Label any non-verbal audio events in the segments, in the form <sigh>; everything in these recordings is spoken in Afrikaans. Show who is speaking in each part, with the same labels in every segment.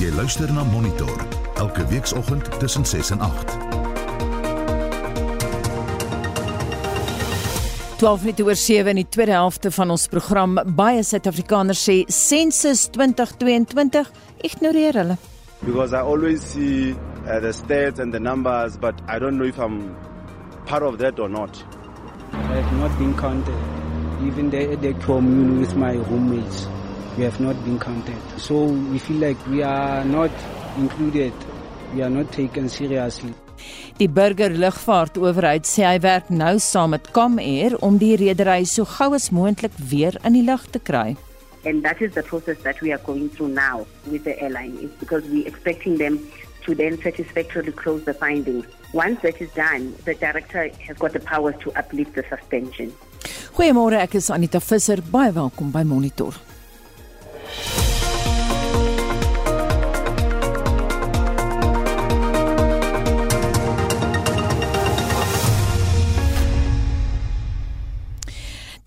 Speaker 1: Jy luister na Monitor elke weekoggend tussen 6 en 8.
Speaker 2: 12 minute oor 7 in die tweede helfte van ons program. Baie Suid-Afrikaners sê sensus 2022 ignoreer hulle.
Speaker 3: because I always see uh, the stats and the numbers, but I don't know if I'm part of that or not.
Speaker 4: I have not been counted. Even the, the commune with my roommates, we have not been counted. So we feel like we are not included. We are not taken seriously.
Speaker 2: Die burger lugvaartowerheid sê hy werk nou saam met Comair om die redery so gou as moontlik weer in die lug te kry.
Speaker 5: And that is the process that we are going through now with the airline. It's because we're expecting them to then satisfactorily close the findings. Once that is done, the director has got the powers to uplift the suspension.
Speaker 2: Goeiemôre, ek is Anita Visser. Baie welkom by Monitor. Bye.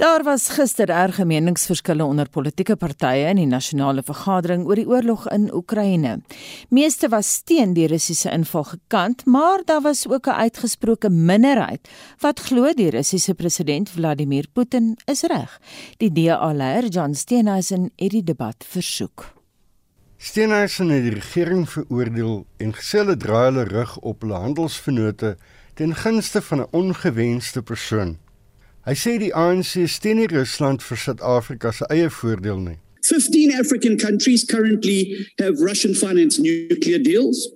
Speaker 2: Daar was gister erge meningsverskille onder politieke partye in die nasionale vergadering oor die oorlog in Oekraïne. Meeste was teen die Russiese inval gekant, maar daar was ook 'n uitgesproke minderheid wat glo die Russiese president Vladimir Putin is reg. Die DA-leier John Steenhuisen het die debat versoek.
Speaker 6: Steenhuisen het die regering veroordeel en gesê hulle draai hulle rug op hulle handelsvennote ten gunste van 'n ongewenste persoon. Hy sê die ANC steun nie Rusland vir Suid-Afrika se eie voordeel nie.
Speaker 7: 15 African countries currently have Russian financed nuclear deals,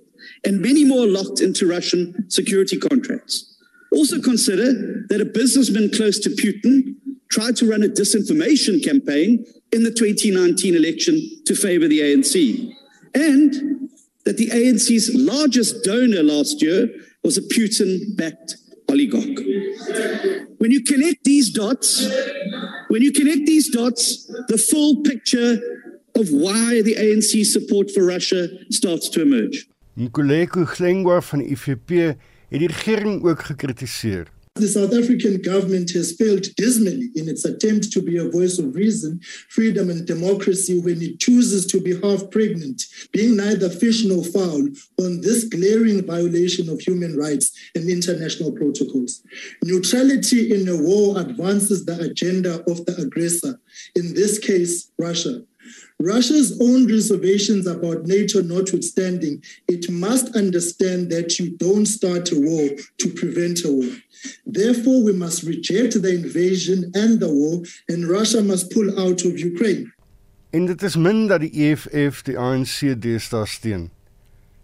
Speaker 7: and many more locked into Russian security contracts. Also, consider that a businessman close to Putin tried to run a disinformation campaign in the 2019 election to favor the ANC, and that the ANC's largest donor last year was a Putin backed oligarch. When you connect these dots, when you connect these dots, the full picture of why the ANC support for Russia starts to emerge.
Speaker 6: Nkuleko Glengwa van IFP het die regering ook gekritiseer.
Speaker 8: The South African government has failed dismally in its attempt to be a voice of reason, freedom, and democracy when it chooses to be half pregnant, being neither fish nor fowl on this glaring violation of human rights and international protocols. Neutrality in a war advances the agenda of the aggressor, in this case, Russia. Russia's own reservations about NATO notwithstanding, it must understand that you don't start a war to prevent a war. Therefore, we must reject the invasion and the war, and Russia must pull out of Ukraine.
Speaker 6: En dit is min dat die EFF die ANC deesdae steun.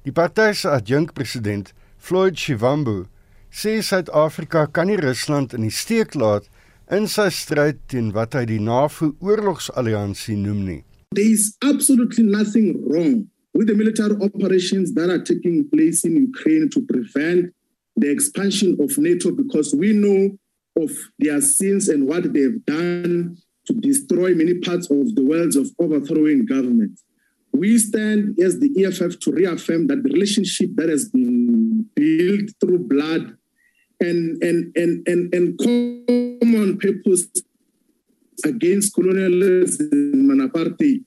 Speaker 6: Die party se adjunkpresident, Floyd Shivambu, sê Suid-Afrika kan nie Rusland in die steek laat in sy stryd teen wat hy die NAVO oorlogsalliansie noem nie.
Speaker 9: There is absolutely nothing wrong with the military operations that are taking place in Ukraine to prevent the expansion of NATO because we know of their sins and what they've done to destroy many parts of the world of overthrowing government. We stand as the EFF to reaffirm that the relationship that has been built through blood and and and and, and common purpose against colonialism and apartheid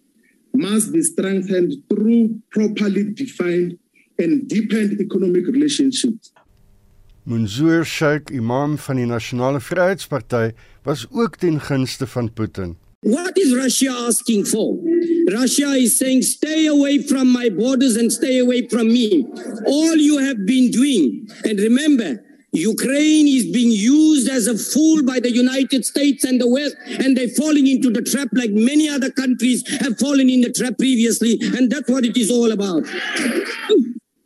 Speaker 9: must be strengthened through properly defined and deepened economic relationships.
Speaker 6: Mansour Sheikh, imam van die Nasionale Vryheidsparty, was ook ten gunste van Putin.
Speaker 10: What is Russia asking for? Russia is saying, stay away from my borders and stay away from me. All you have been doing, and remember, Ukraine is being used as a fool by the United States and the West, and they're falling into the trap like many other countries have fallen in the trap previously, and that's what it is all about.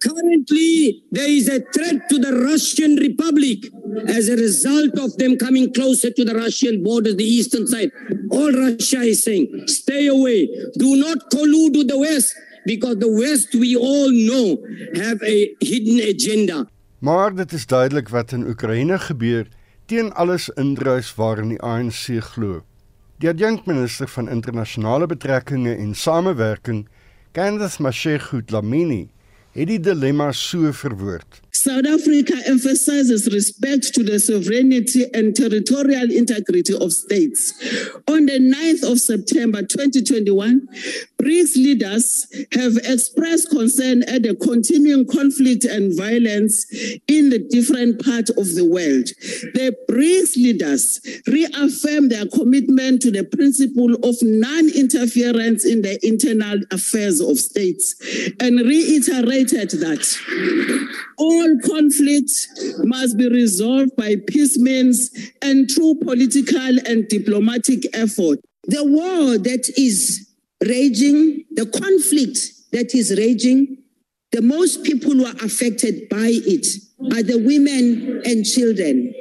Speaker 10: Currently, there is a threat to the Russian Republic as a result of them coming closer to the Russian border, the eastern side. All Russia is saying, stay away. Do not collude with the West because the West, we all know, have a hidden agenda.
Speaker 6: Maar dit is duidelik wat in Oekraïne gebeur teen alles indruis waarin die ANC glo. Die adjunkminister van internasionale betrekkinge en samewerking, Candace Mashego Dlamini, het die dilemma so verwoord.
Speaker 11: South Africa emphasizes respect to the sovereignty and territorial integrity of states. On the 9th of September 2021, BRICS leaders have expressed concern at the continuing conflict and violence in the different parts of the world. The BRICS leaders reaffirm their commitment to the principle of non interference in the internal affairs of states and reiterated that all conflicts must be resolved by peace means and through political and diplomatic effort. The war that is raging, the conflict that is raging, the most people who are affected by it are the women and children.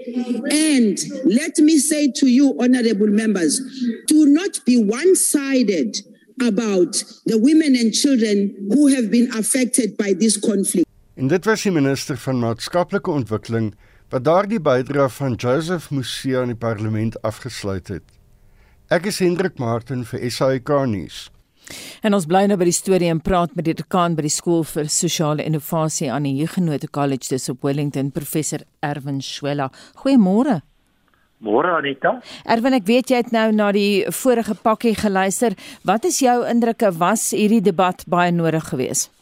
Speaker 11: And let me say to you, honorable members, do not be one sided about the women and children who have been affected by this conflict.
Speaker 6: En dit was die minister van maatskaplike ontwikkeling wat daardie bydrae van Joseph Musia in die parlement afgesluit het. Ek is Hendrik Martin vir SAK nuus.
Speaker 2: En ons bly nou by die storie en praat met die dekaan by die skool vir sosiale innovasie aan die Huguenot College dis op Wellington, professor Erwin Schwella. Goeiemôre.
Speaker 12: Môre Anita.
Speaker 2: Erwin, ek weet jy het nou na die vorige pakkie geluister. Wat is jou indrukke? Was hierdie debat baie nodig geweest?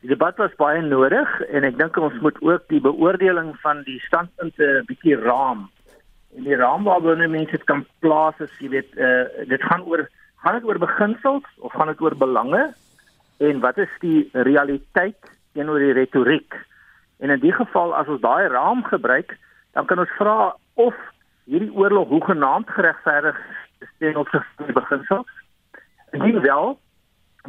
Speaker 12: Die debat was baie nodig en ek dink ons moet ook die beoordeling van die standpunte 'n bietjie raam. En die raam waarbinne mense dit kan plaas, as jy weet, uh, dit gaan oor gaan dit oor beginsels of gaan dit oor belange en wat is die realiteit teenoor die retoriek? En in die geval as ons daai raam gebruik, dan kan ons vra of hierdie oorlog hoegenaamd geregverdig is teenoor die beginsels. Indien wel,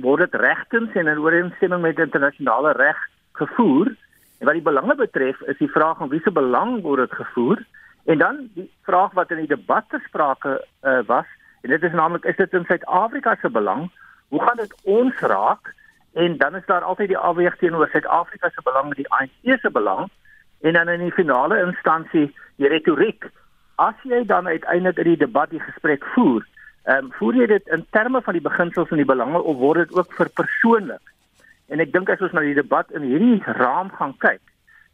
Speaker 12: word dit regtens en in ooreenstemming met internasionale reg gevoer. En wat die belange betref, is die vraag om wie se belang word dit gevoer? En dan die vraag wat in die debat te sprake uh, was, en dit is naamlik is dit in Suid-Afrika se belang? Hoe gaan dit ons raak? En dan is daar altyd die afweeg teenoor Suid-Afrika se belang met die ANC se belang en dan in die finale instansie die retoriek. As jy dan uiteindelik in die debat die gesprek voer, Ehm um, voer jy dit in terme van die beginsels en die belange of word dit ook vir persoonlik? En ek dink as ons na die debat in hierdie raam gaan kyk,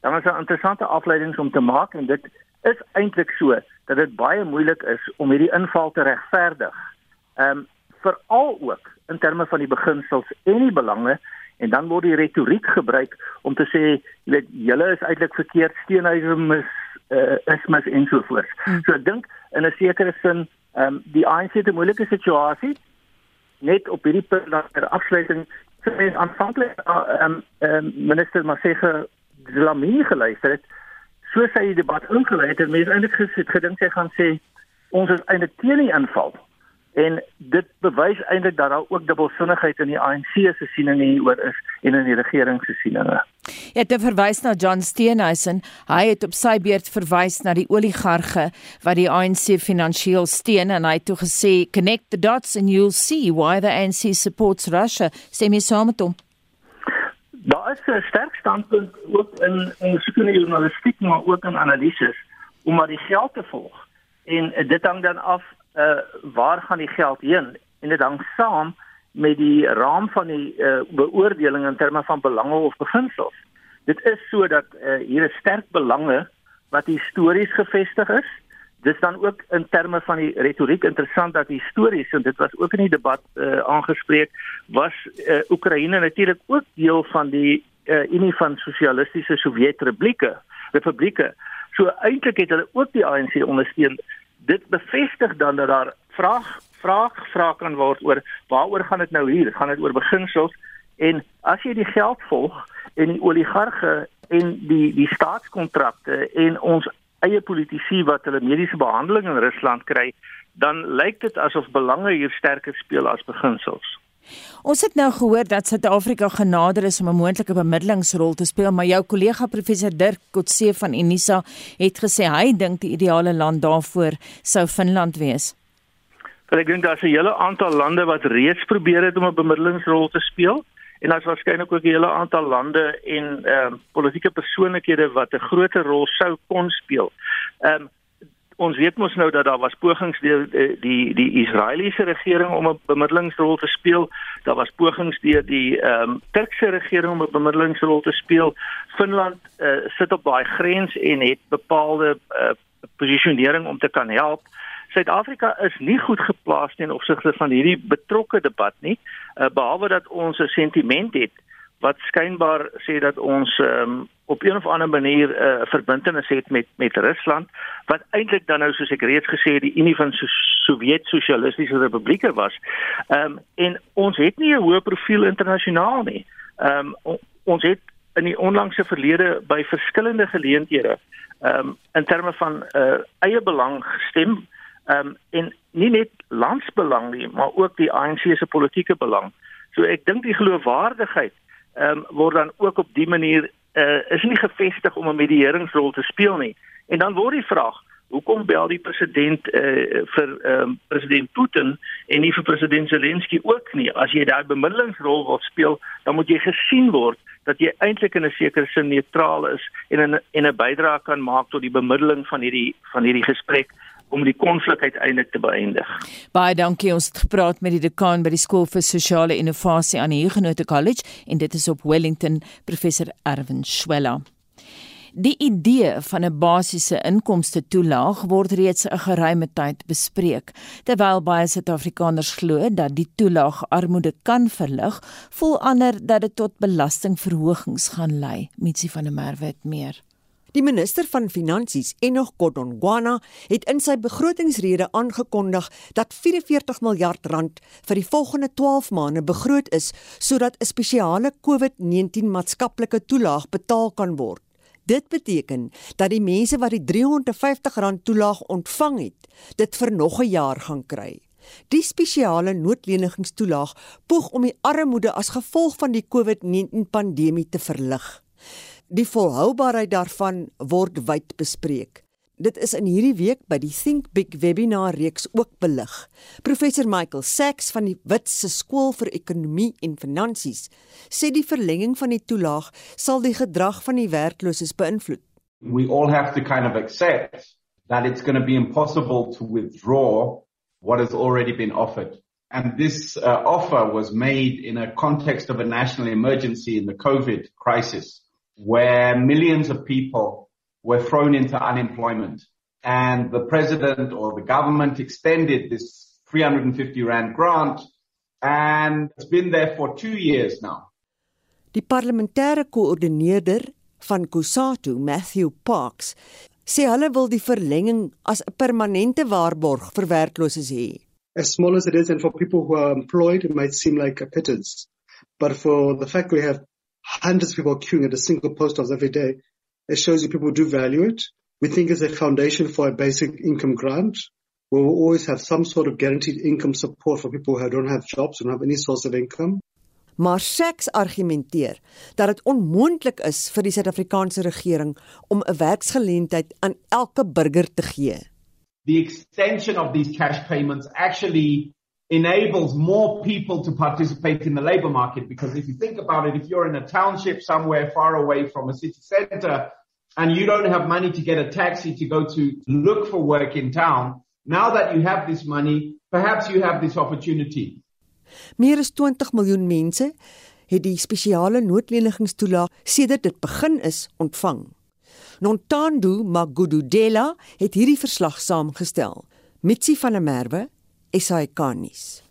Speaker 12: dan is daar interessante afleidings om te maak en dit is eintlik so dat dit baie moeilik is om hierdie inval te regverdig. Ehm um, veral ook in terme van die beginsels en die belange en dan word die retoriek gebruik om te sê jy weet julle is eintlik verkeerd steenhuise mis uh, is mis ensovoorts. Hmm. So ek dink in 'n sekere sin Ehm um, die ANC het 'n moeilike situasie. Net op hierdie punt dat ter afsluiting sê aanvanklik ah, ehm um, um, minister Masege Dlamini geluister het so sy die debat ingelei het en mense eintlik gedink sy gaan sê ons is eintlik teen die inval. En dit bewys eintlik dat daar ook dubbelsinnigheid in die ANC se siening hieroor is en in die regering se sieninge.
Speaker 2: Ja, dit verwys na John Steenhuisen. Hy het op sy beurt verwys na die oligarge wat die ANC finansiëel steun en hy het toe gesê connect the dots and you'll see why the ANC supports Russia. Sê my saam met hom.
Speaker 12: Daar is 'n sterk standpunt ook in in skoene journalistiek maar ook in analises om maar die geld te volg. En dit hang dan af uh waar gaan die geld heen en dit hang saam met die raam van die uh beoordeling in terme van belange of beginsels. Dit is sodat uh hier 'n sterk belange wat histories gevestig is. Dis dan ook in terme van die retoriek interessant dat histories en dit was ook in die debat uh aangespreek was uh Oekraïne natuurlik ook deel van die uh Unie van Sosialistiese Sowjetrepublieke, republieke. So eintlik het hulle ook die ANC ondersteun dit bevestig dan dat daar vraag vraag gevra kan word oor waaroor gaan dit nou hier? Gaan dit oor beginsels? En as jy die geld volg en die oligarge en die die staatskontrakte en ons eie politici wat hulle mediese behandeling in Rusland kry, dan lyk dit asof belange hier sterker speel as beginsels.
Speaker 2: Ons het nou gehoor dat Suid-Afrika genader is om 'n moontlike bemiddelingsrol te speel, maar jou kollega professor Dirk Kotse van Unisa het gesê hy dink die ideale land daarvoor sou Finland wees.
Speaker 12: Wel ek dink daar's 'n hele aantal lande wat reeds probeer het om 'n bemiddelingsrol te speel en daar's waarskynlik ook 'n hele aantal lande en ehm uh, politieke persoonlikhede wat 'n groter rol sou kon speel. Ehm um, ons weet mos nou dat daar was pogings deur die die, die Israeliese regering om 'n bemiddelingsrol te speel. Daar was pogings deur die ehm um, Turkse regering om 'n bemiddelingsrol te speel. Finland uh, sit op daai grens en het bepaalde uh, posisionering om te kan help. Suid-Afrika is nie goed geplaas teen opsigte van hierdie betrokke debat nie, uh, behalwe dat ons 'n sentiment het wat skynbaar sê dat ons um, op een of ander manier 'n uh, verbintenis het met met Rusland wat eintlik dan nou soos ek reeds gesê het die Unie van so Sowjet-Sosialistiese Republieke was. Ehm um, en ons het nie 'n hoë profiel internasionaal nie. Ehm um, ons het in die onlangse verlede by verskillende geleenthede ehm um, in terme van uh, eie belang gestem ehm um, en nie net landsbelang nie, maar ook die ANC se politieke belang. So ek dink die geloofwaardigheid ehm um, word dan ook op die manier uh, is nie gevestig om 'n medieringsrol te speel nie. En dan word die vraag, hoekom bel die president uh, vir um, president Putin en nie vir president Zelensky ook nie? As jy daai bemiddelingsrol wil speel, dan moet jy gesien word dat jy eintlik in 'n sekere sin neutraal is en 'n en 'n bydrae kan maak tot die bemiddeling van hierdie van hierdie gesprek om die konflik uiteindelik te beëindig.
Speaker 2: Baie dankie. Ons het gepraat met die dekaan by die skool vir sosiale innovasie aan die Huguenot College en dit is op Wellington, professor Erwin Schwella. Die idee van 'n basiese inkomste toelaag word reeds 'n geruime tyd bespreek. Terwyl baie Suid-Afrikaners glo dat die toelaag armoede kan verlig, voel ander dat dit tot belastingverhogings gaan lei. Mitsi van der Merwe het meer.
Speaker 13: Die minister van Finansies, Enoch Godongwana, het in sy begrotingsrede aangekondig dat 44 miljard rand vir die volgende 12 maande begroot is sodat 'n spesiale COVID-19 maatskaplike toelaag betaal kan word. Dit beteken dat die mense wat die R350 toelaag ontvang het, dit vir nog 'n jaar gaan kry. Die spesiale noodlenigingstoelaag poog om die armoede as gevolg van die COVID-19 pandemie te verlig. Die volhoubaarheid daarvan word wyd bespreek. Dit is in hierdie week by die Think Big webinar reeks ook belig. Professor Michael Sachs van die Witse Skool vir Ekonomie en Finansies sê die verlenging van die toelaag sal die gedrag van die werklooses beïnvloed.
Speaker 14: We all have to kind of accept that it's going to be impossible to withdraw what has already been offered. And this uh, offer was made in a context of a national emergency in the COVID crisis. Where millions of people were thrown into unemployment. And the president or the government extended this 350 Rand grant and it's been there for two years now.
Speaker 13: Die parlementêre koördineerder van Kusatu, Matthew Parks, sê hulle wil die verlenging as 'n permanente waarborg vir werklooses hê.
Speaker 15: As small as it is and for people who are employed it might seem like a pittance, but for the fact we have hundreds of people queuing at a single post office every day. It shows you people do value it. We think it's a foundation for a basic income grant. We will always have some sort of guaranteed income support for people who don't have jobs, don't have any source of income.
Speaker 13: Maar Sachs argumenteer dat dit onmoontlik is vir die Suid-Afrikaanse regering om 'n werksgeleentheid aan elke burger te gee.
Speaker 14: The extension of these cash payments actually enables more people to participate in the labor market. Because if you think about it, if you're in a township somewhere far away from a city center and you don't have money to get a taxi to go to look for work in town, now that you have this money, perhaps you have this opportunity.
Speaker 13: Meer as 20 miljoen mense het die spesiale noodlenigingstoelaag sedert dit begin is ontvang. Nontando Magududela het hierdie verslag saamgestel. Mitsi van der Merwe SAK-nuus.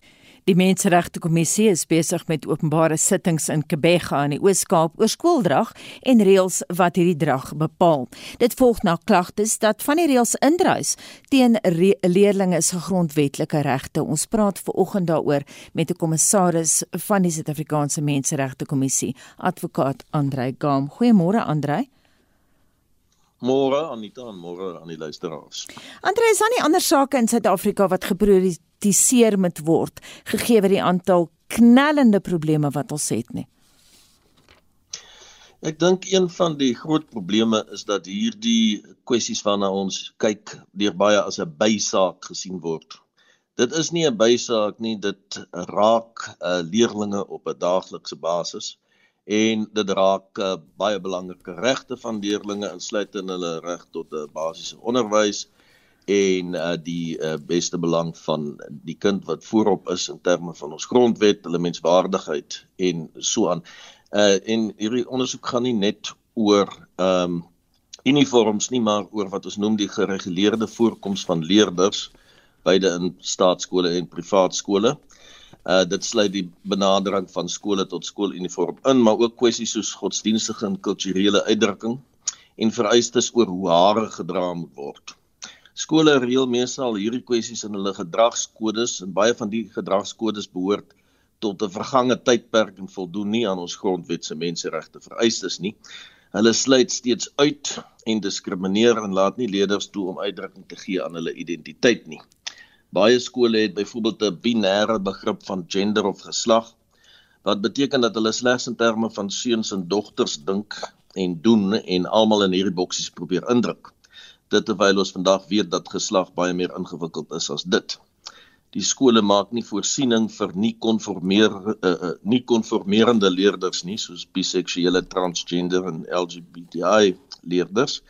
Speaker 2: Die Menseregte Kommissie is besig met openbare sittings in Kebega in die Oos-Kaap oor skooldrag en reëls wat hierdie drag bepaal. Dit volg na klagtes dat van die reëls indruis teen leerders se grondwetlike regte. Ons praat ver oggend daaroor met 'n kommissaris van die Suid-Afrikaanse Menseregte Kommissie, advokaat Andrei Gam. Goeiemôre Andrei.
Speaker 16: Môre Anita en môre aan die luisteraars.
Speaker 2: Andre, is daar nie ander sake in Suid-Afrika wat geprioritiseer moet word gegee word die aantal knellende probleme wat ons het nie?
Speaker 16: Ek dink een van die groot probleme is dat hierdie kwessies waarna ons kyk deur baie as 'n bysaak gesien word. Dit is nie 'n bysaak nie, dit raak uh, leerlinge op 'n daaglikse basis en dit raak uh, baie belangrike regte van leerders insluitend hulle reg tot 'n uh, basiese onderwys en uh, die uh, beste belang van die kind wat voorop is in terme van ons grondwet, hulle menswaardigheid en so aan. Uh en hierdie ondersoek gaan nie net oor ehm um, uniforms nie, maar oor wat ons noem die gereguleerde voorkoms van leerders beide in staatskole en privaat skole. Uh dit sluit die benadering van skole tot skooluniform in, maar ook kwessies soos godsdienstige en kulturele uitdrukking en vereistes oor hoe hare gedra moet word. Skole reël meestal hierdie kwessies in hulle gedragskodes en baie van die gedragskodes behoort tot 'n vergange tydperk en voldoen nie aan ons grondwet se menseregte vereistes nie. Hulle sluit steeds uit en diskrimineer en laat nie leerders toe om uitdrukking te gee aan hulle identiteit nie. Baie skole het byvoorbeeld 'n binêre begrip van gender of geslag wat beteken dat hulle slegs in terme van seuns en dogters dink en doen en almal in hierdie boksies probeer indruk. Dit terwyl ons vandag weet dat geslag baie meer ingewikkeld is as dit die skole maak nie voorsiening vir nie konformeer uh, uh, nie konformerende leerders nie soos biseksuele, transgender en LGBTI leerders.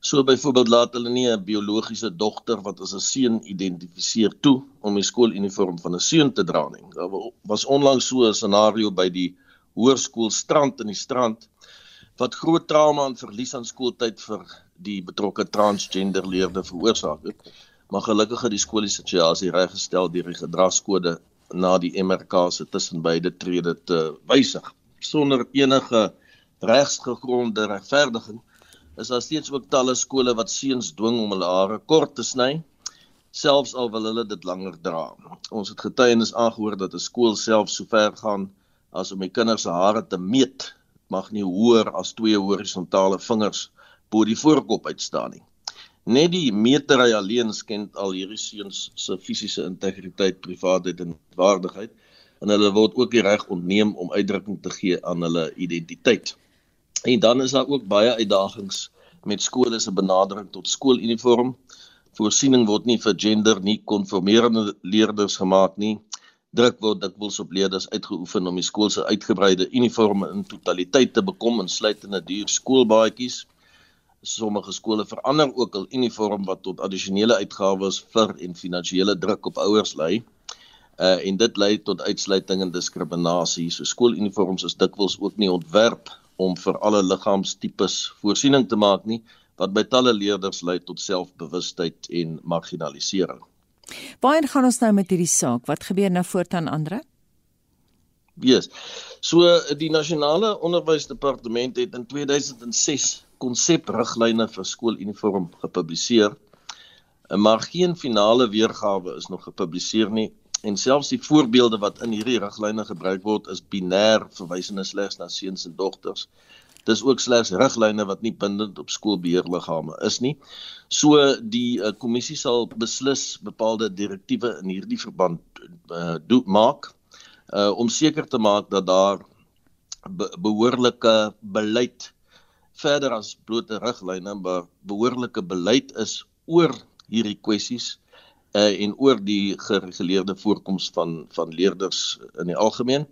Speaker 16: So byvoorbeeld laat hulle nie 'n biologiese dogter wat as 'n seun identifiseer toe om die skooluniform van 'n seun te dra nie. Daar was onlangs so 'n scenario by die hoërskool Strand in die Strand wat groot trauma en verlies aan skooltyd vir die betrokke transgender leerders veroorsaak het maar gelukkig het die skool die situasie reggestel deur die gedragskode na die MRK se tussenbeide trede te wysig sonder enige regsgegronde regverdiging is daar steeds ook talle skole wat seuns dwing om hulle hare kort te sny selfs al wil hulle dit langer dra. Ons het getuienis aangehoor dat 'n skool self so ver gaan as om die kinders se hare te meet. Mag nie hoër as twee horisontale vingers bo die voorkop uitstaan nie. Net die metery alleen skend al hierdie seuns se fisiese integriteit, privaatheid en waardigheid en hulle word ook die reg ontneem om uitdrukking te gee aan hulle identiteit. En dan is daar ook baie uitdagings met skole se benadering tot skooluniform. Voorsiening word nie vir gender nie konformerende leerders gemaak nie. Druk word dikwels op leerders uitgeoefen om die skool se uitgebreide uniforme in totaliteit te bekom insluitende duur skoolbaadjies sommige skole verander ook hul uniform wat tot addisionele uitgawes vir en finansiële druk op ouers lei. Uh en dit lei tot uitsluiting en diskriminasie. So skooluniforms is dikwels ook nie ontwerp om vir alle liggaamstipes voorsiening te maak nie, wat by talle leerders lei tot selfbewustheid en marginalisering.
Speaker 2: Waar gaan ons nou met hierdie saak? Wat gebeur nou voortaan Andre?
Speaker 16: Yes. So die nasionale onderwysdepartement het in 2006 konsepriglyne vir skooluniform gepubliseer. Maar geen finale weergawe is nog gepubliseer nie en selfs die voorbeelde wat in hierdie riglyne gebruik word is binêr verwysende slegs na seuns en dogters. Dis ook slegs riglyne wat nie bindend op skoolbeheerliggame is nie. So die uh, kommissie sal beslis bepaalde direktiewe in hierdie verband uh, doen maak uh, om seker te maak dat daar be behoorlike beleid verder as blote riglyne maar behoorlike beleid is oor hierdie kwessies uh, en oor die gereguleerde voorkoms van van leerders in die algemeen.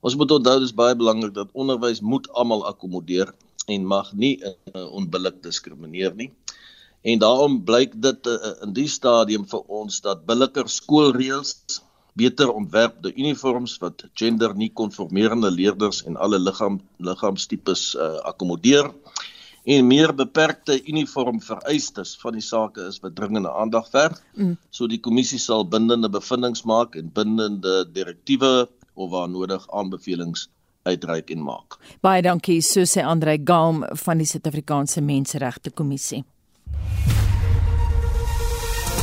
Speaker 16: Ons moet onthou dis baie belangrik dat onderwys moet almal akkommodeer en mag nie uh, onbillik diskrimineer nie. En daarom blyk dit uh, in die stadium vir ons dat billiker skoolreëls beter ontwerpde uniforms wat gender nie konformerende leerders en alle liggaam liggaamstipes uh, akkommodeer en meer beperkte uniform vereistes van die sake is wat dringende aandag verg. Mm. So die kommissie sal bindende bevindinge maak en bindende direktiewe of waar nodig aanbevelings uitreik en maak.
Speaker 2: Baie dankie so sê Andre Galm van die Suid-Afrikaanse Menseregte Kommissie.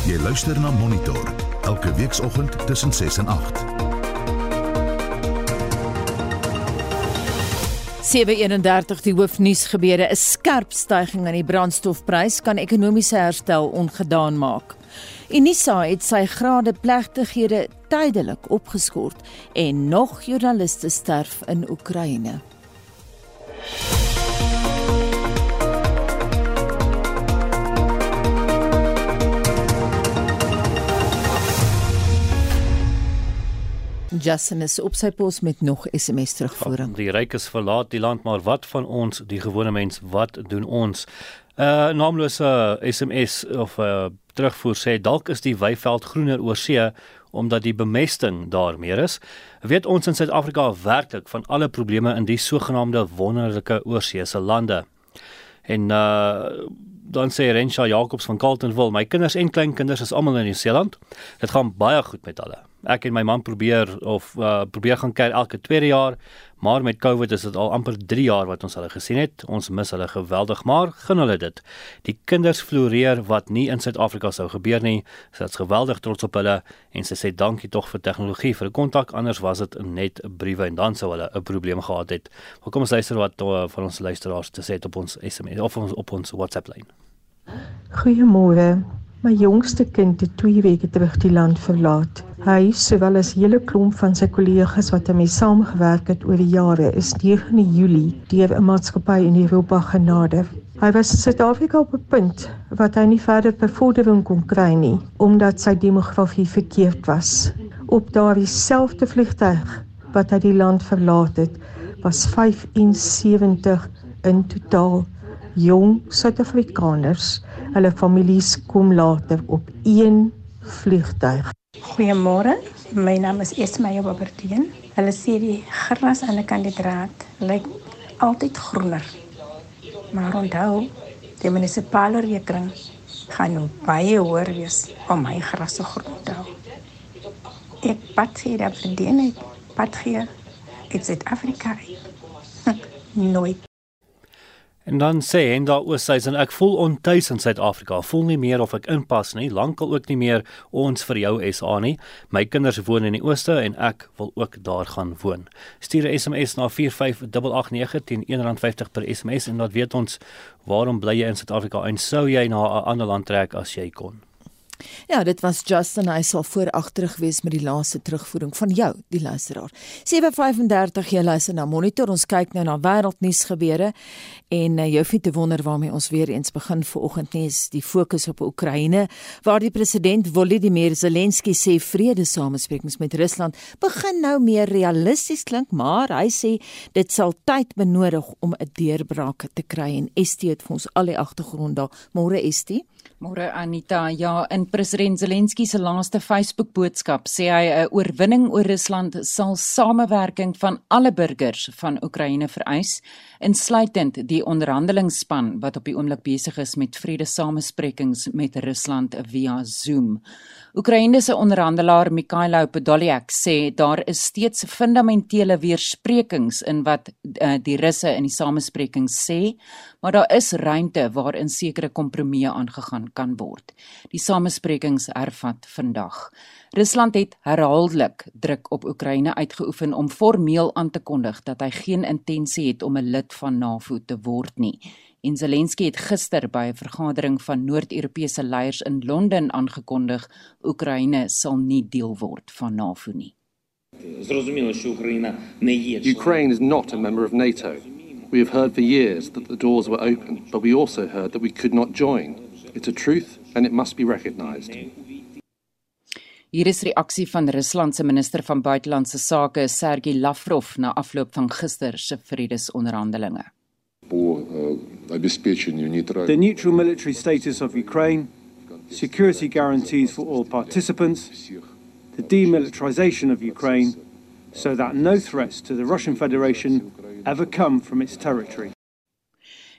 Speaker 1: Jy luister na Monitor elke weekoggend tussen 6 en 8.
Speaker 2: 731 die hoofnuus gebeure 'n skerp stygings in die brandstofprys kan ekonomiese herstel ongedaan maak. Unisa het sy grade plegtighede tydelik opgeskort en nog joernaliste sterf in Oekraïne. Justin is op sy pos met nog SMS terugvoering.
Speaker 17: Die rykes verlaat die land, maar wat van ons, die gewone mens, wat doen ons? 'n uh, Naamlose SMS of 'n uh, terugvoer sê dalk is die weiveld groener oor see omdat die bemesting daar meer is. Weet ons in Suid-Afrika werklik van alle probleme in die sogenaamde wonderlike oorseese lande? En uh dan sê Rensha Jacobs van Carltonville, my kinders en kleinkinders is almal in Nieu-Seeland. Dit gaan baie goed met hulle. Ek en my man probeer of uh, probeer gaan kyk elke tweede jaar, maar met COVID is dit al amper 3 jaar wat ons hulle gesien het. Ons mis hulle geweldig, maar gun hulle dit. Die kinders floreer wat nie in Suid-Afrika sou gebeur nie. Sy is geweldig trots op hulle en sy sê dankie tog vir tegnologie vir kontak, anders was dit net briewe en dan sou hulle 'n probleem gehad het. Maar kom ons luister wat uh, van ons luisteraars te sê op ons SMS of ons op ons WhatsApp lyn.
Speaker 18: Goeiemôre. My jongste kind het 2 weke terug die land verlaat. Hy, sowel as hele klomp van sy kollegas wat daarmee saamgewerk het oor die jare, is 9 Julie deur 'n maatskappy in Europa genader. Hy was in Suid-Afrika op 'n punt wat hy nie verder bevordering kon kry nie omdat sy demografie verkeerd was. Op daardie selfde vliegtuig wat hy die land verlaat het, was 75 in totaal jong Suid-Afrikaners. Hulle families kom later op een vliegtuig.
Speaker 19: Goeiemôre. My naam is Esmaya Babertien. Hulle sê die gras aan die kant die draad lyk altyd groener. Maar onthou, die munisipale rekening gaan nou baie hoër wees om my gras so groen te hou. Ek pat hier dat verdien ek pat hier in Suid-Afrika. <laughs> Nooit
Speaker 17: En dan sê en daar oor sy en ek voel ontuis in Suid-Afrika. Voel nie meer of ek inpas nie. Lankal ook nie meer ons vir jou SA nie. My kinders woon in die ooste en ek wil ook daar gaan woon. Stuur 'n SMS na 45889 teen R1.50 per SMS en dan weet ons waarom bly jy in Suid-Afrika en sou jy na 'n ander land trek as jy kon.
Speaker 2: Ja, dit was Justin hy sal vooragterig wees met die laaste terugvoering van jou, die luisteraar. 7:35 jy luister na Monitor. Ons kyk nou na wêreldnuus gebeure en uh, jy hoef te wonder waarmee ons weer eens begin vanoggend nie. Is die fokus op Oekraïne waar die president Volodymyr Zelensky sê vredesamesprekings met Rusland begin nou meer realisties klink, maar hy sê dit sal tyd benodig om 'n deurbraak te kry en ST het vir ons al die agtergrond daar. Môre ST
Speaker 20: Môre Anita, ja, in president Zelensky se laaste Facebook boodskap sê hy 'n oorwinning oor Rusland sal samewerking van alle burgers van Oekraïne vereis, insluitend die onderhandelingsspan wat op die oomblik besig is met vredesamesprekings met Rusland via Zoom. Oekraïne se onderhandelaar Mikhailo Podolyak sê daar is steeds fundamentele weersprekings in wat uh, die Russe in die samesprekings sê, maar daar is ruimte waarin sekere kompromieë aangegaan kan word. Die samesprekings hervat vandag. Rusland het herhaaldelik druk op Oekraïne uitgeoefen om formeel aan te kondig dat hy geen intensie het om 'n lid van NAVO te word nie. En Zelensky het gister by 'n vergadering van Noord-Europese leiers in Londen aangekondig Oekraïne sal nie deel word van NAVO nie.
Speaker 21: Ukraine is not a member of NATO. We have heard for years that the doors were open, but we also heard that we could not join. It's a truth and it must be recognized.
Speaker 20: Hier is reaksie van Rusland se minister van buitelandse sake, Sergey Lavrov, na afloop van gister se vredesonderhandelinge.
Speaker 22: The neutral military status of Ukraine, security guarantees for all participants, the demilitarization of Ukraine so that no threats to the Russian Federation ever come from its territory.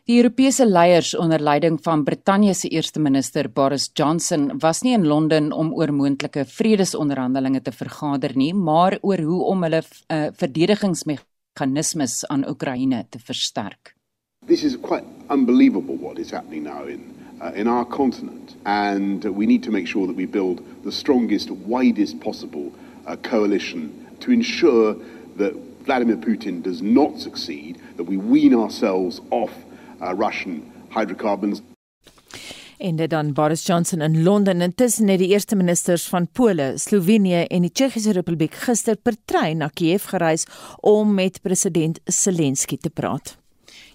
Speaker 20: Die Europese leiers onder leiding van Brittanje se eerste minister Boris Johnson was nie in Londen om oor moontlike vredesonderhandelinge te vergader nie, maar oor hoe om hulle uh, verdedigingsmeganismes aan Oekraïne te versterk.
Speaker 23: This is quite unbelievable what is happening now in uh, in our continent and we need to make sure that we build the strongest widest possible uh, coalition to ensure that Vladimir Putin does not succeed that we wean ourselves off uh, Russian hydrocarbons.
Speaker 2: En dit dan Boris Johnson in Londen intussen het die eerste ministers van Pole, Slovenië en die Tsjechiese Republiek gister per trein na Kiev gereis om met president Zelensky te praat.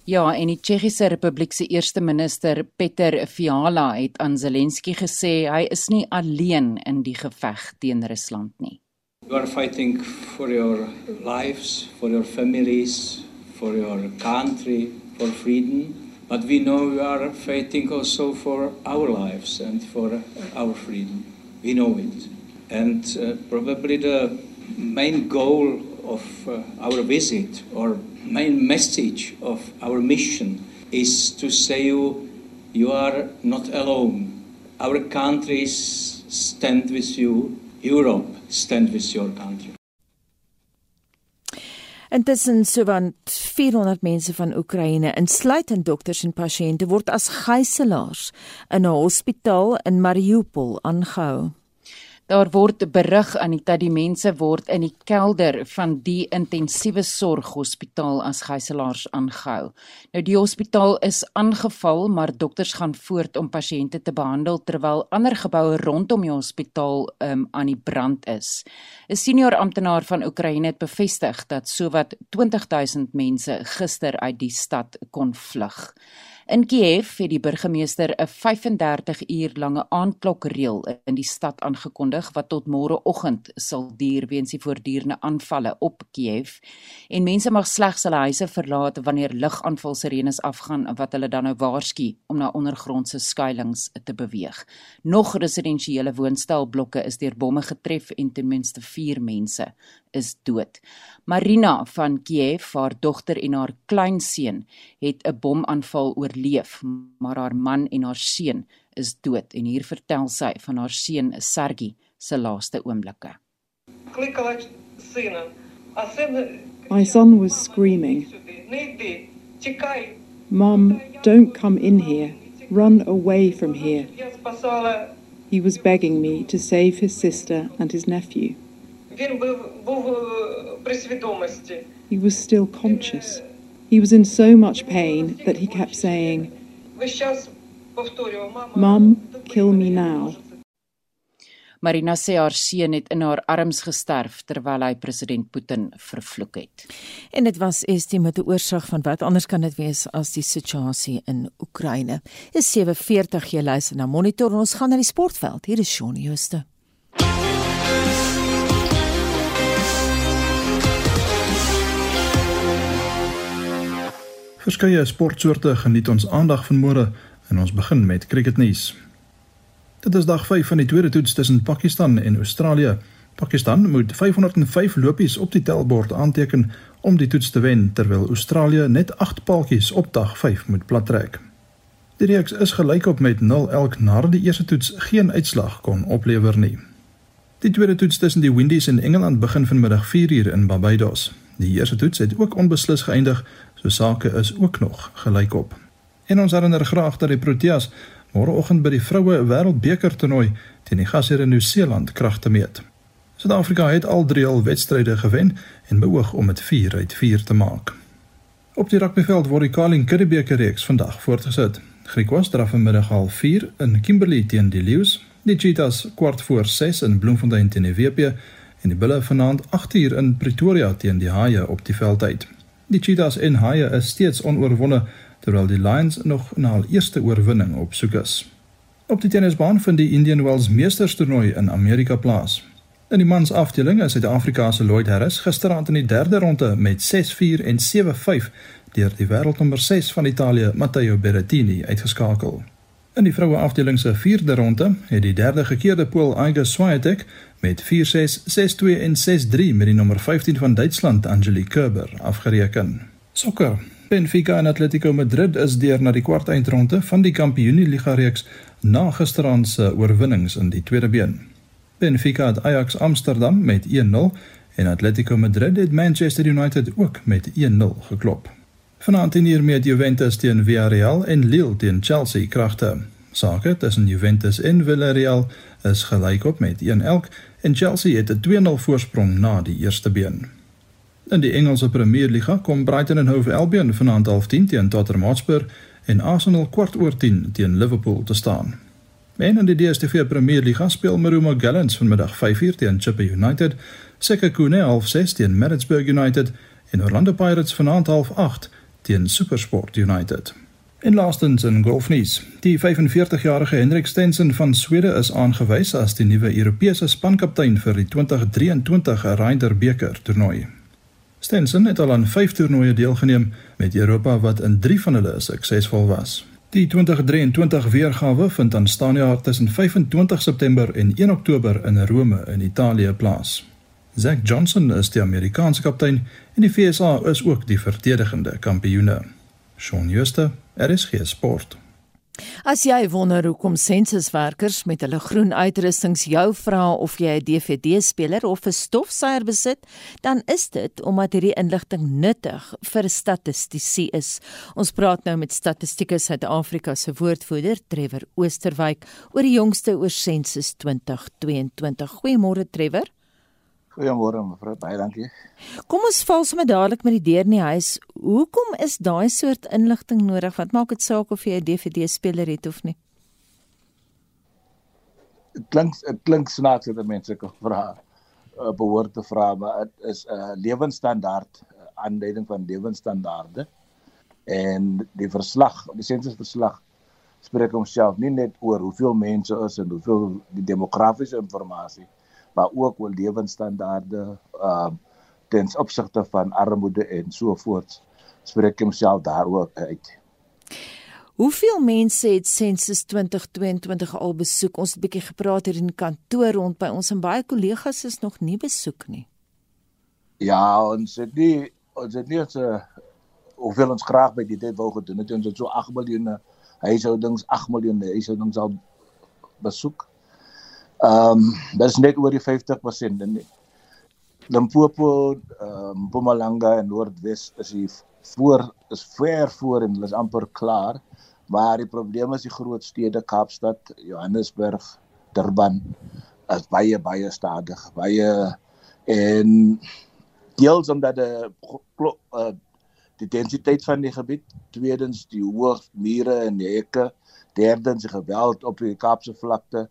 Speaker 20: Ja, en die Tsjechiese Republiek se eerste minister, Peter Fiala, het aan Zelensky gesê hy is nie alleen in die geveg teen Rusland nie.
Speaker 24: You are fighting for your lives, for your families, for your country, for freedom, but we know we are fighting also for our lives and for our freedom. We know it. And uh, probably the main goal of uh, our visit or main message of our mission is to say you You are not alone. Our countries stand with you. Europe stand with your country.
Speaker 2: Intussen sowat 400 mense van Oekraïne, insluitend dokters en pasiënte, word as gijslaers in 'n hospitaal in Mariupol aangehou.
Speaker 20: Daar word berig aan die dat die mense word in die kelder van die intensiewe sorghospitaal as gijslaers aangehou. Nou die hospitaal is aangeval, maar dokters gaan voort om pasiënte te behandel terwyl ander geboue rondom die hospitaal um, aan die brand is. 'n Senior amptenaar van Oekraïne het bevestig dat sowat 20000 mense gister uit die stad kon vlug. In Kiev het die burgemeester 'n 35 uur lange aandklokreël in die stad aangekondig wat tot môreoggend sal duur weens die voortdurende aanvalle op Kiev. En mense mag slegs hulle huise verlaat wanneer ligaanvalsirenes afgaan wat hulle dan nou waarsku om na ondergrondse skuilings te beweeg. Nog residensiële woonstelblokke is deur bomme getref en ten minste 4 mense is dood. Marina van Kiev, haar dogter en haar kleinseun het 'n bomaanval oorleef, maar haar man en haar seun is dood en hier vertel sy van haar seun Sergi se laaste oomblikke.
Speaker 25: My son was screaming. Mom, don't come in here. Run away from here. He was begging me to save his sister and his nephew. He was still conscious. He was in so much pain that he kept saying, Mom, kill me now.
Speaker 20: Marina sê haar seun het in haar arms gesterf terwyl hy president Putin vervloek het.
Speaker 2: En dit was estie met 'n oorsig van wat anders kan dit wees as die situasie in Oekraïne. Is 7:40 jy luister na Monitor ons gaan na die sportveld. Hier is Shaun Jooste.
Speaker 26: Verskeie sportsoorte geniet ons aandag vanmôre en ons begin met cricketnuus. Dit is dag 5 van die tweede toets tussen Pakistan en Australië. Pakistan moet 505 lopies op die tellbord aanteken om die toets te wen terwyl Australië net 8 paaltjies op dag 5 moet plattrek. Die reeks is gelykop met 0 elk nadat die eerste toets geen uitslag kon oplewer nie. Die tweede toets tussen die Windies en Engeland begin vanmiddag 4uur in Barbados. Die eerste toets het ook onbeslis geëindig So sake is ook nog gelykop. En ons herinner graag dat die Proteas môreoggend by die vroue wêreldbeker toernooi teen die gasheer in Nieu-Seeland krag te meet. Suid-Afrika het al drie al wedstryde gewen en beoog om dit 4 uit 4 te maak. Op die rugbyveld word die Carling Currie-beker reeks vandag voortgesit. Griekwas draf vanmiddag al 4 in Kimberley teen die Lions, die Cheetahs kwart voor 6 in Bloemfontein teen die WP en die Bulle vanaand 8uur in Pretoria teen die Haie op die veldtyd. Die Cheetahs en Haie is steeds onoorwonde terwyl die Lions nog na hul eerste oorwinning op soek is. Op die tennisbaan vind die Indian Wells Meesterstoernooi in Amerika plaas. In die mans afdeling is Suid-Afrika se Lloyd Harris gisteraand in die derde ronde met 6-4 en 7-5 deur die wêreldnommer 6 van Italië, Matteo Berrettini, uitgeskakel. In die vroue afdeling se vierde ronde het die derde gekeerde Pool Iga Swiatek met 4-6, 6-2 en 6-3 met die nommer 15 van Duitsland Angelique Kerber afgereken. Sokker. Benfica en Atletico Madrid is deur na die kwartfinale van die Kampioenligga reeks na gisteraand se oorwinnings in die tweede been. Benfica het Ajax Amsterdam met 1-0 en Atletico Madrid het Manchester United ook met 1-0 geklop. Vanaand in hier met Juventus teen Villarreal en Lille teen Chelsea kragte. Sake tussen Juventus en Villarreal is gelykop met 1 elk en Chelsea het 'n 2-0 voorsprong na die eerste been. In die Engelse Premier Liga kom Brighton en Hove Albion vanaand half 10 teen Tottenham Hotspur en Arsenal kwart oor 10 teen Liverpool te staan. Men in die DStv Premier Liga speel Marumo Gallants vanmiddag 5:00 teen Chippa United, Sekhukhune half 6 teen Maritzburg United en Orlando Pirates vanaand half 8 teen SuperSport United. En laastens in golfnuus. Die 45-jarige Henrik Stenson van Swede is aangewys as die nuwe Europese spankaptein vir die 2023 Ryder beker toernooi. Stenson het al aan 5 toernooie deelgeneem met Europa wat in 3 van hulle suksesvol was. Die 2023 weergawe vind aan Stania tussen 25 September en 1 Oktober in Rome in Italië plaas. Zach Johnson is die Amerikaanse kaptein en die VSA is ook die verdedigende kampioene. Shaun Schuster, RSG Sport.
Speaker 2: As jy wonder hoekom sensuswerkers met hulle groen uitrustings jou vra of jy 'n DVD-speler of 'n stofsuier besit, dan is dit omdat hierdie inligting nuttig vir statistici is. Ons praat nou met Statistieke Suid-Afrika se woordvoerder, Trevor Oosterwyk, oor die jongste oor sensus 2022. Goeiemôre Trevor.
Speaker 27: Goeiemôre mevrou, baie dankie.
Speaker 2: Kom ons val sommer dadelik met die deur in die huis. Hoekom is daai soort inligting nodig? Wat maak dit saak of jy 'n DVD-speler het of nie?
Speaker 27: Dit klink dit klink snaaks dat mense kan vra uh, behoort te vra, maar dit is 'n uh, lewenstandaard uh, aanduiding van lewenstandaarde. En die verslag, die sensusverslag spreek homself nie net oor hoeveel mense is en hoeveel die demografiese inligting maar ook oor lewensstandaarde ehm uh, ten opsigte van armoede en so voort spreek homself daar ook uit.
Speaker 2: Hoeveel mense het sensus 2022 al besoek? Ons het 'n bietjie gepraat hier in die kantoor rond by ons en baie kollegas is nog nie besoek nie.
Speaker 27: Ja, ons het nie ons het nie ons uh, hoeveel ons graag by die tyd wou gedoen het. Ons het so 8 miljoen huishoudings, 8 miljoen huishoudings al besoek. Ehm um, dit is net oor die 50% in Limpopo, ehm um, Mpumalanga en Noordwes is hier voor is ver voor en hulle is amper klaar. Maar die probleem is die groot stede Kaapstad, Johannesburg, Durban is baie baie stadig. Baie en deels omdat die uh, die densiteit van die gebied, tweedens die hoë mure en hekke, derdens die geweld op die Kaapse vlakte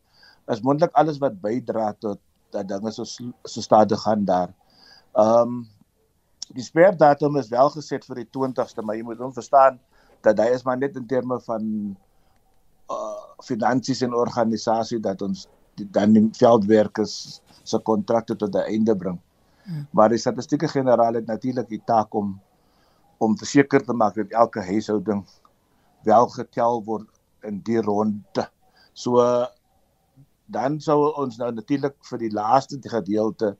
Speaker 27: is moontlik alles wat bydra tot dat dinge so so stadig gaan daar. Ehm um, die sperdatum is wel geset vir die 20ste, maar jy moet dan verstaan dat hy is maar net in terme van uh finansies en organisasie dat ons die, dan die veldwerkers se kontrakte tot 'n einde bring. Hmm. Maar die statistieke generaal het natuurlik die taak om om verseker te maak dat elke huishouding wel getel word in die ronde. So dan sou ons nou natuurlik vir die laaste gedeelte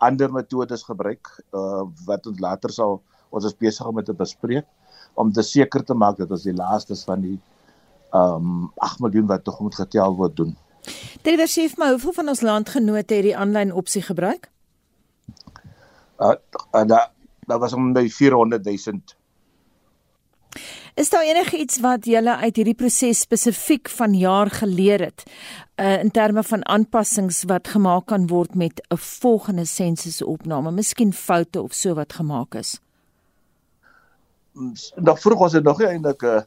Speaker 27: ander metodes gebruik uh, wat ons later sal ons is besig om te bespreek om te seker te maak dat ons die laaste van die ehm um, 8 miljoen wat tog moet getel word doen.
Speaker 2: Trevor sê vir my hoeveel van ons landgenote het die aanlyn opsie gebruik?
Speaker 27: Uh, uh da daar was om by 400 000
Speaker 2: Is daar enigiets wat julle uit hierdie proses spesifiek van jaar geleer het uh, in terme van aanpassings wat gemaak kan word met 'n volgende sensusopname, miskien foute of so wat gemaak is?
Speaker 27: Nog vroeg was dit nog nie eintlik 'n uh,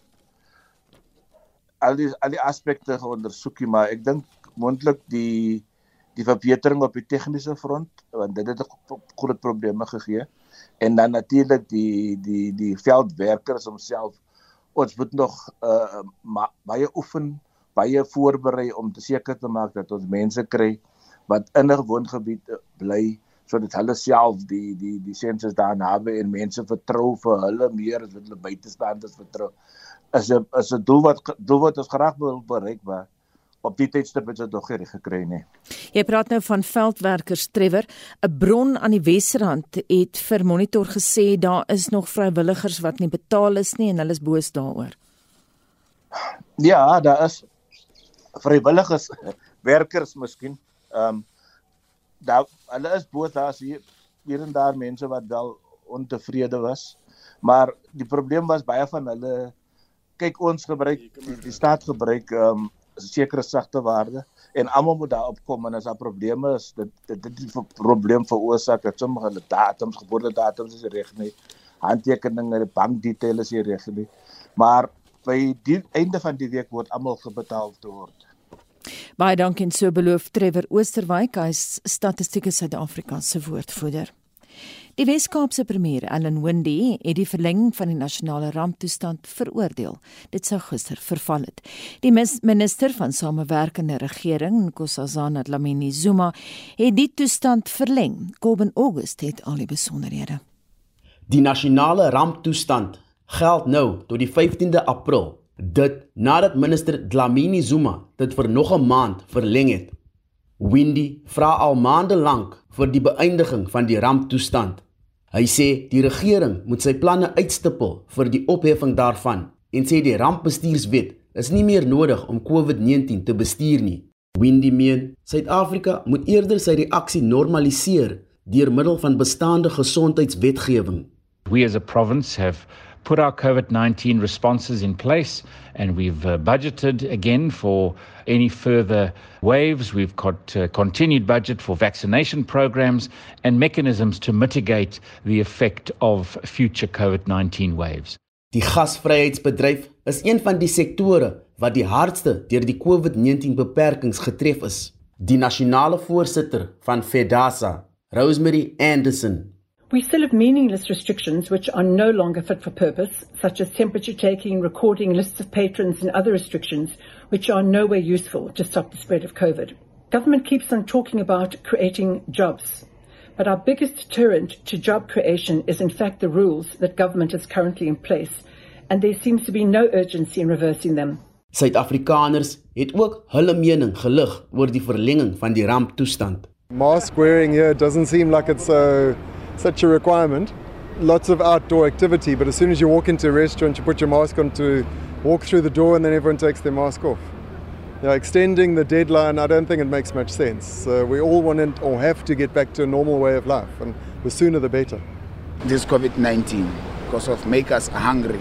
Speaker 27: al die al die aspekte ondersoekie, maar ek dink moontlik die die verbetering op die tegniese front want dit het groot probleme gegee en dan natuurlik die die die veldwerkers homself ons moet nog uh baie oefen, baie voorberei om te seker te maak dat ons mense kry wat in 'n woongebied uh, bly sodat hulle self die die die sensus daar naby en mense vertrou vir hulle meer as wat hulle buitestanders vertrou. Is 'n is 'n doel wat doel wat ons graag wil bereik maar op die tydstip het dit nog nie gekry nie.
Speaker 2: Jy praat nou van veldwerkers Trevor, 'n bron aan die Wesrand het vir Monitor gesê daar is nog vrywilligers wat nie betaal is nie en hulle is boos daaroor.
Speaker 27: Ja, daar is vrywilligers <laughs> werkers miskien. Ehm um, daar hulle is boos daar is hier hier en daar mense wat wel ontevrede was. Maar die probleem was baie van hulle kyk ons gebruik die, die staat gebruik ehm um, sekere sagte waarde en almal moet daarop kom en as daar probleme is dit dit dit die probleem veroorsaak dat sommige hulle datums geboortedatums is reg nie handtekeninge die bankdetails is reg nie maar by die einde van die week word almal gebetaal te word.
Speaker 2: Baie dankie en so beloof Trevor Oosterwyk hy is statistieke Suid-Afrika se woordvoerder Die Wes-Kaapse premier, Allan Windey, het die verlenging van die nasionale ramptoestand veroordeel. Dit sou gister verval het. Die minister van Samewerkende Regering, Nkosazana Dlamini Zuma, het die toestand verleng. Kobben August het al die besonderhede.
Speaker 28: Die nasionale ramptoestand geld nou tot die 15de April. Dit nadat minister Dlamini Zuma dit vir nog 'n maand verleng het. Windy vra al maande lank vir die beëindiging van die ramptoestand. Hy sê die regering moet sy planne uitstippel vir die opheffing daarvan en sê die rampbestuurswet is nie meer nodig om COVID-19 te bestuur nie. Windy meen Suid-Afrika moet eerder sy reaksie normaliseer deur middel van bestaande gesondheidswetgewing.
Speaker 29: We as a province have put our COVID 19 responses in place and we've uh, budgeted again for any further waves. We've got uh, continued budget for vaccination programs and mechanisms to mitigate the effect of future COVID 19 waves.
Speaker 28: Die gasvryheidsbedryf is een van die sektore wat die hardste deur die COVID-19 beperkings getref is. Die nasionale voorsitter van FEDASA, Rosemary Anderson,
Speaker 30: We still have meaningless restrictions which are no longer fit for purpose, such as temperature taking, recording lists of patrons, and other restrictions which are nowhere useful to stop the spread of COVID. Government keeps on talking about creating jobs, but our biggest deterrent to job creation is in fact the rules that government has currently in place, and there seems to be no urgency in reversing them.
Speaker 28: Suid-Afrikaners het ook hulle mening gelig oor die verlenging van die ramptoestand.
Speaker 31: Mask wearing here doesn't seem like it's a such a requirement. Lots of outdoor activity, but as soon as you walk into a restaurant, you put your mask on to walk through the door, and then everyone takes their mask off. Yeah, extending the deadline, I don't think it makes much sense. Uh, we all want it or have to get back to a normal way of life, and the sooner the better.
Speaker 32: This COVID 19, because of make us hungry.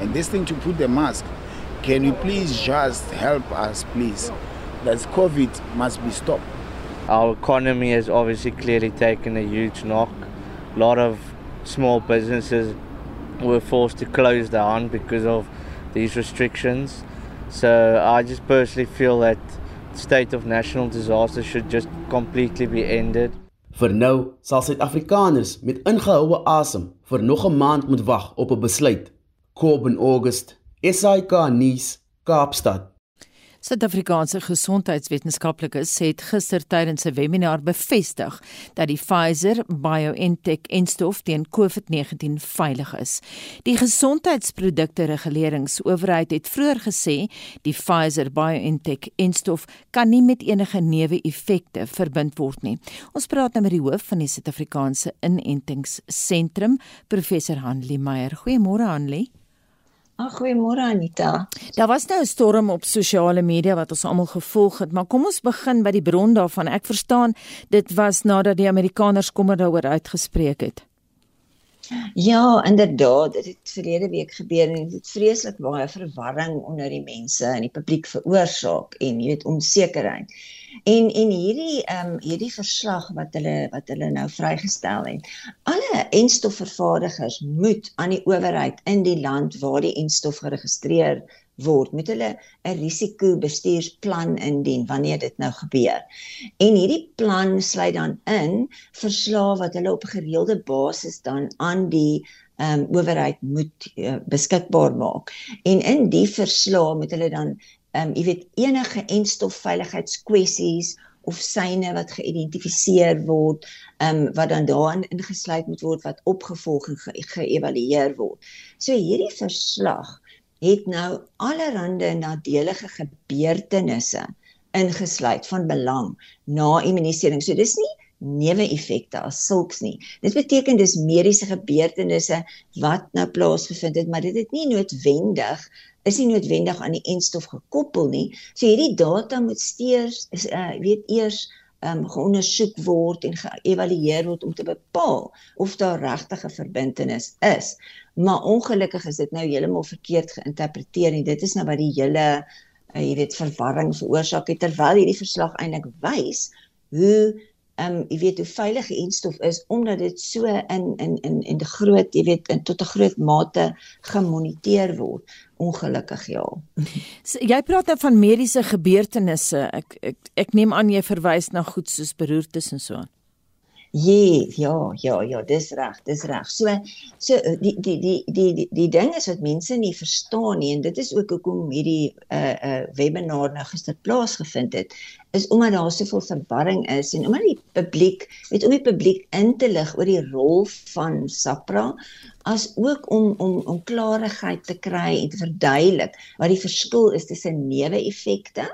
Speaker 32: And this thing to put the mask, can you please just help us, please? That COVID must be stopped.
Speaker 33: Our economy has obviously clearly taken a huge knock. A lot of small businesses were forced to close down because of these restrictions. So I just personally feel that state of national disaster should just completely be ended.
Speaker 28: Vir nou sal Suid-Afrikaners met ingehoue asem vir nog 'n maand moet wag op 'n besluit. Kobben August, SAK nuus, Kaapstad.
Speaker 2: Suid-Afrikaanse gesondheidswetenskaplikes het gister tydens 'n webinar bevestig dat die Pfizer-BioNTech-enstof teen COVID-19 veilig is. Die gesondheidsprodukte reguleringsowerheid het vroeër gesê die Pfizer-BioNTech-enstof kan nie met enige neeweffekte verbind word nie. Ons praat nou met die hoof van die Suid-Afrikaanse Inentingsentrum, professor Hanlie Meyer. Goeiemôre Hanlie.
Speaker 34: Ag goeiemôre Anita.
Speaker 2: Daar was nou 'n storm op sosiale media wat ons almal gevolg het, maar kom ons begin by die bron daarvan. Ek verstaan dit was nadat die Amerikaners kommer daaroor uitgespreek het.
Speaker 34: Ja, inderdaad, dit het verlede week gebeur en dit het vreeslik baie verwarring onder die mense en die publiek veroorsaak en jy weet onsekerheid. En en hierdie ehm um, hierdie verslag wat hulle wat hulle nou vrygestel het. Alle enstofvervaardigers moet aan die owerheid in die land waar die enstof geregistreer word met hulle 'n risikobestuursplan indien wanneer dit nou gebeur. En hierdie plan sluit dan in verslae wat hulle op gereelde basis dan aan die ehm um, owerheid moet uh, beskikbaar maak. En in die verslae moet hulle dan ehm um, jy weet enige enstofveiligheidskwessies of syne wat geïdentifiseer word, ehm um, wat dan daarin ingesluit moet word wat opgevolg en geëvalueer ge word. So hierdie verslag het nou allerlei nadelige gebeurtenisse ingesluit van belang na immunisering. So dis nie neeweffekte as sulks nie. Dit beteken dis mediese gebeurtenisse wat nou plaasgevind het, maar dit het nie noodwendig is nie noodwendig aan die enstof gekoppel nie. So hierdie data moet steeds is uh weet eers um, geondersoek word en geëvalueer word om te bepaal of daar regtig 'n verbintenis is. Maar ongelukkig is dit nou heeltemal verkeerd geïnterpreteer en dit is nou wat die hele uh, jy weet verwarring veroorsaak het terwyl hierdie verslag eintlik wys hoe ehm um, jy weet hoe veilig die enstof is omdat dit so in in in in die groot jy weet in tot 'n groot mate gemoniteer word ongelukkig ja. <laughs>
Speaker 2: So, jy praat nou van mediese gebeurtenisse. Ek ek ek neem aan jy verwys na goed soos beroertes en so aan.
Speaker 34: Ja, ja, ja, ja, dis reg, dis reg. So so die die die die die die ding is wat mense nie verstaan nie en dit is ook hoekom hierdie uh uh webinar nou gister plaasgevind het, is omdat daar soveel verwarring is en omdat die publiek, weet om die publiek in te lig oor die rol van SAPRA as ook om om om klarigheid te kry en te verduidelik wat die verskil is tussen neeweffekte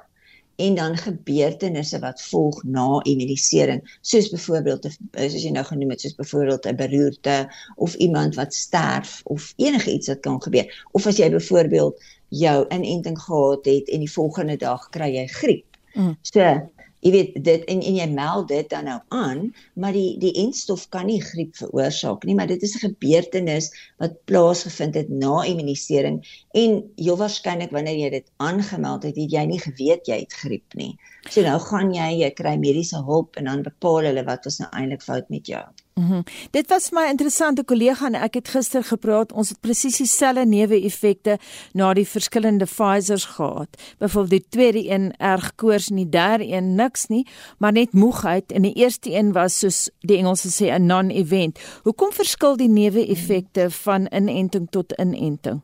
Speaker 34: en dan gebeurtenisse wat volg na immunisering soos byvoorbeeld soos jy nou genoem het soos byvoorbeeld 'n beroerte of iemand wat sterf of enigiets wat kan gebeur of as jy byvoorbeeld jou inenting gehad het en die volgende dag kry jy griep. Mm. So jy weet dit en en jy meld dit dan nou aan, maar die die enstof kan nie griep veroorsaak nie, maar dit is 'n gebeurtenis wat plaasgevind het na immunisering en heel waarskynlik wanneer jy dit aangemeld het, het jy nie geweet jy het griep nie. So nou gaan jy, jy kry mediese hulp en dan bepaal hulle wat was nou eintlik fout met jou.
Speaker 2: Mm -hmm. Dit was my interessante kollega en ek het gister gepraat. Ons het presies dieselfde neeweffekte na die verskillende Pfizer's gehad. Byvoorbeeld die tweede een erg koors en die derde een niks nie, maar net moegheid en die eerste een was soos die Engelse sê 'n non-event. Hoekom verskil die neeweffekte van inenting tot inenting?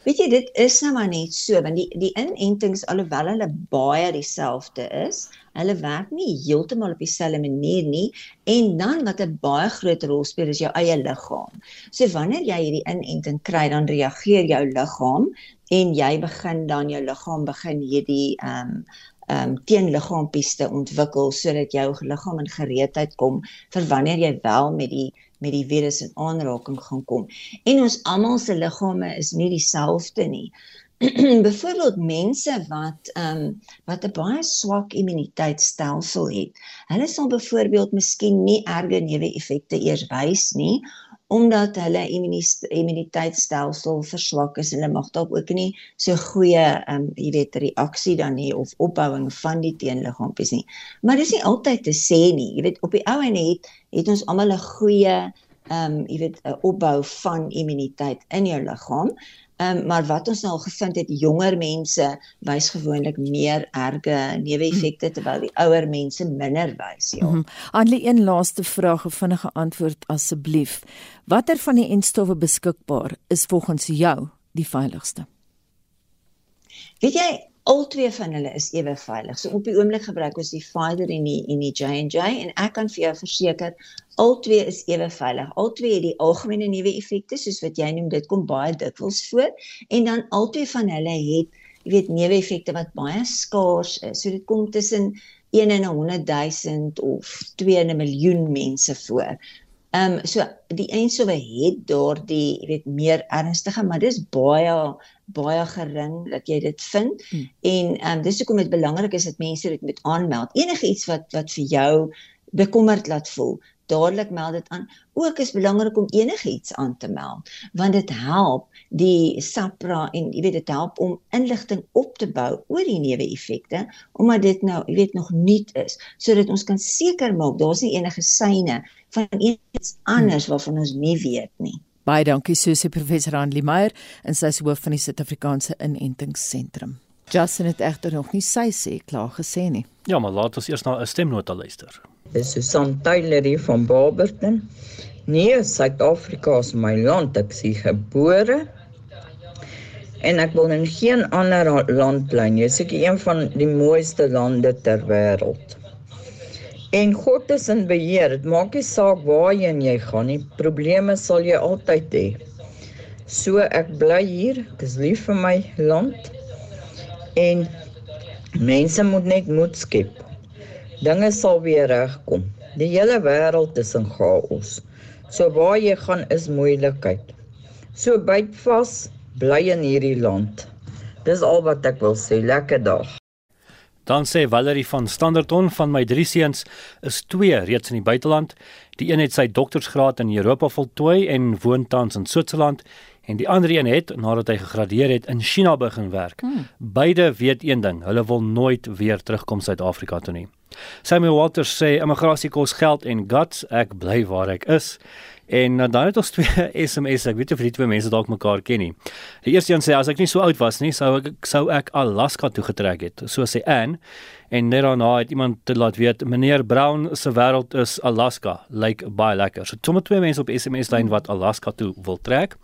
Speaker 34: Weet jy dit is nou maar net so want die die inentings alhoewel hulle baie dieselfde is, hulle werk nie heeltemal op dieselfde manier nie en dan wat 'n baie groot rol speel is jou eie liggaam. So wanneer jy hierdie inenting kry dan reageer jou liggaam en jy begin dan jou liggaam begin hierdie ehm um, ehm um, teenliggaampies te ontwikkel sodat jou liggaam in gereedheid kom vir wanneer jy wel met die met die virus in aanraking gaan kom. En ons almal se liggame is nie dieselfde nie. <clears throat> Byvoorbeeld mense wat ehm um, wat 'n baie swak immuniteitstelsel het. Hulle sal byvoorbeeld miskien nie erge neeweffekte eers wys nie omdat hulle immuniteitstelsel verswak is. Hulle mag dalk ook nie so goeie ehm um, jy weet reaksie dan hê of opbouing van die teenliggaampies nie. Maar dis nie altyd te sê nie. Jy weet op die ou en het het ons almal 'n goeie ehm um, jy weet 'n opbou van immuniteit in jou liggaam. Ehm um, maar wat ons nou al gevind het, jonger mense wys gewoonlik meer erge neeweffekte hmm. terwyl die ouer mense minder wys, ja. Mm
Speaker 2: -hmm. Anlie, een laaste vraag of vinnige antwoord asseblief. Watter van die enstowwe beskikbaar is volgens jou die veiligigste?
Speaker 34: Weet jy, al twee van hulle is ewe veilig. So op die oomblik gebruik ons die Pfizer en die en die J&J en ek kan vir jou verseker al twee is ewe veilig. Al twee het die algemene nuwe effekte soos wat jy noem dit kom baie dikwels voor en dan al twee van hulle het jy weet newe effekte wat baie skaars is. So dit kom tussen 1 in 100 000 of 2 in 'n miljoen mense voor. Ehm um, so die ensowe het daardie jy weet meer ernstige maar dis baie baie gering dat jy dit vind hmm. en um, dis hoekom dit belangrik is dat mense dit moet aanmeld enige iets wat wat vir jou bekommerd laat voel dadelik meld dit aan. Ook is belangrik om enigiets aan te meld want dit help die SAPRA en jy weet dit help om inligting op te bou oor die neeweffekte omdat dit nou jy weet nog nuut is sodat ons kan seker maak daar's nie enige syne van iets anders waarvan ons nie weet nie.
Speaker 2: Baie dankie Susie professor Anlie Meyer en sy is hoof van die Suid-Afrikaanse Inentingsentrum. Justin het egter nog nie sy sê klaar gesê nie.
Speaker 17: Ja, maar laat ons eers na 'n stemnota luister.
Speaker 35: Dis Susan Taylor hier van Barberton. Nee, Suid-Afrika is my land. Ek is gebore. En ek wil in geen ander land bly nie. Dit is seker een van die mooiste lande ter wêreld. En God is in beheer. Dit maak nie saak waarheen jy gaan nie. Probleme sal jy altyd hê. So ek bly hier. Ek is lief vir my land. En mense moet net moed skep. Dinge sal weer regkom. Die hele wêreld is in chaos. So waar jy gaan is moeilikheid. So byt vas, bly in hierdie land. Dis al wat ek wil sê. Lekker dag.
Speaker 17: Dan sê Valerie van Standerton van my drie seuns is twee reeds in die buiteland. Die een het sy doktorsgraad in Europa voltooi en woon tans in Switserland en die ander een het nadat hy gegradueer het in China begin werk. Hmm. Beide weet een ding, hulle wil nooit weer terugkom Suid-Afrika toe nie. Samuel Walters sê immigrasie kos geld en guts, ek bly waar ek is. En uh, dan het ons twee <laughs> SMS, ek weet nie of die twee mense dalk mekaar ken nie. Die eerste een sê as ek nie so oud was nie, sou ek sou ek Alaska toe getrek het. So sê Anne en net daarna het iemand te laat weet meneer Brown se wêreld is Alaska lyk like baie lekker. So sommer twee mense op SMS lyn wat Alaska toe wil trek.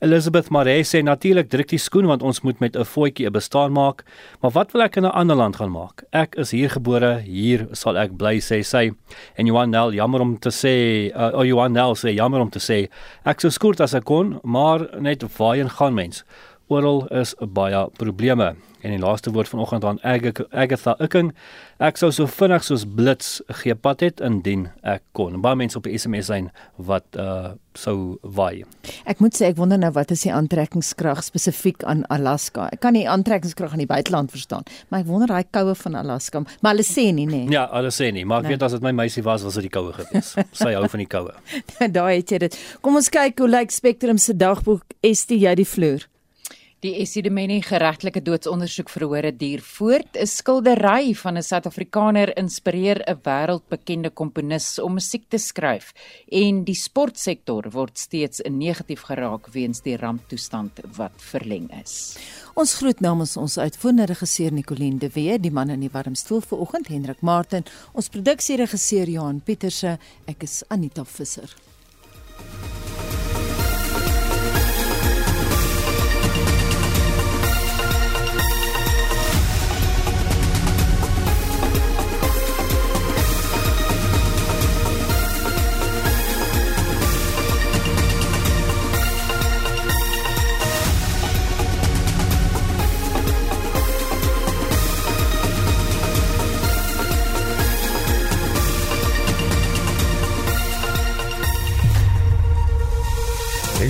Speaker 17: Elizabeth Maree sê natuurlik druk die skoen want ons moet met 'n voetjie 'n bestaan maak. Maar wat wil ek in 'n ander land gaan maak? Ek is hier gebore, hier sal ek bly sê sy. En Johan Nel jammer om te sê, uh, oh Johan Nel sê jammer om te sê ek sou skoort as ek kon, maar net waarheen gaan mens? Oral is baie probleme. En die laaste woord vanoggend aan Agatha Ikking. Ek sou so vinnig soos blits gepad het indien ek kon. Baie mense op die SMS lyn wat uh sou waai.
Speaker 2: Ek moet sê ek wonder nou wat is die aantrekkingskrag spesifiek aan Alaska. Ek kan nie aantrekkingskrag aan die buiteland verstaan, maar ek wonder daai koue van Alaska. Maar hulle sê nie nê. Nee.
Speaker 17: Ja, hulle sê nie, maar ek nee. weet as dit my meisie was, was dit die koue gewees. <laughs> Sy hou van die koue. <laughs>
Speaker 2: Daai het jy dit. Kom ons kyk hoe lyk Spectrum se dagboek. Estie jy die vloer?
Speaker 20: Die Esidimeni geregtelike doodsondersoek verhore duur voort. 'n Skildery van 'n Suid-Afrikaner inspireer 'n wêreldbekende komponis om musiek te skryf en die sportsektor word steeds negatief geraak weens die ramptoestand wat verleng is.
Speaker 2: Ons groet namens ons uitvoerende regisseur Nicoline de Wee, die man in die warm stoel vanoggend Hendrik Martin, ons produksieregisseur Johan Pieterse, ek is Anita Visser.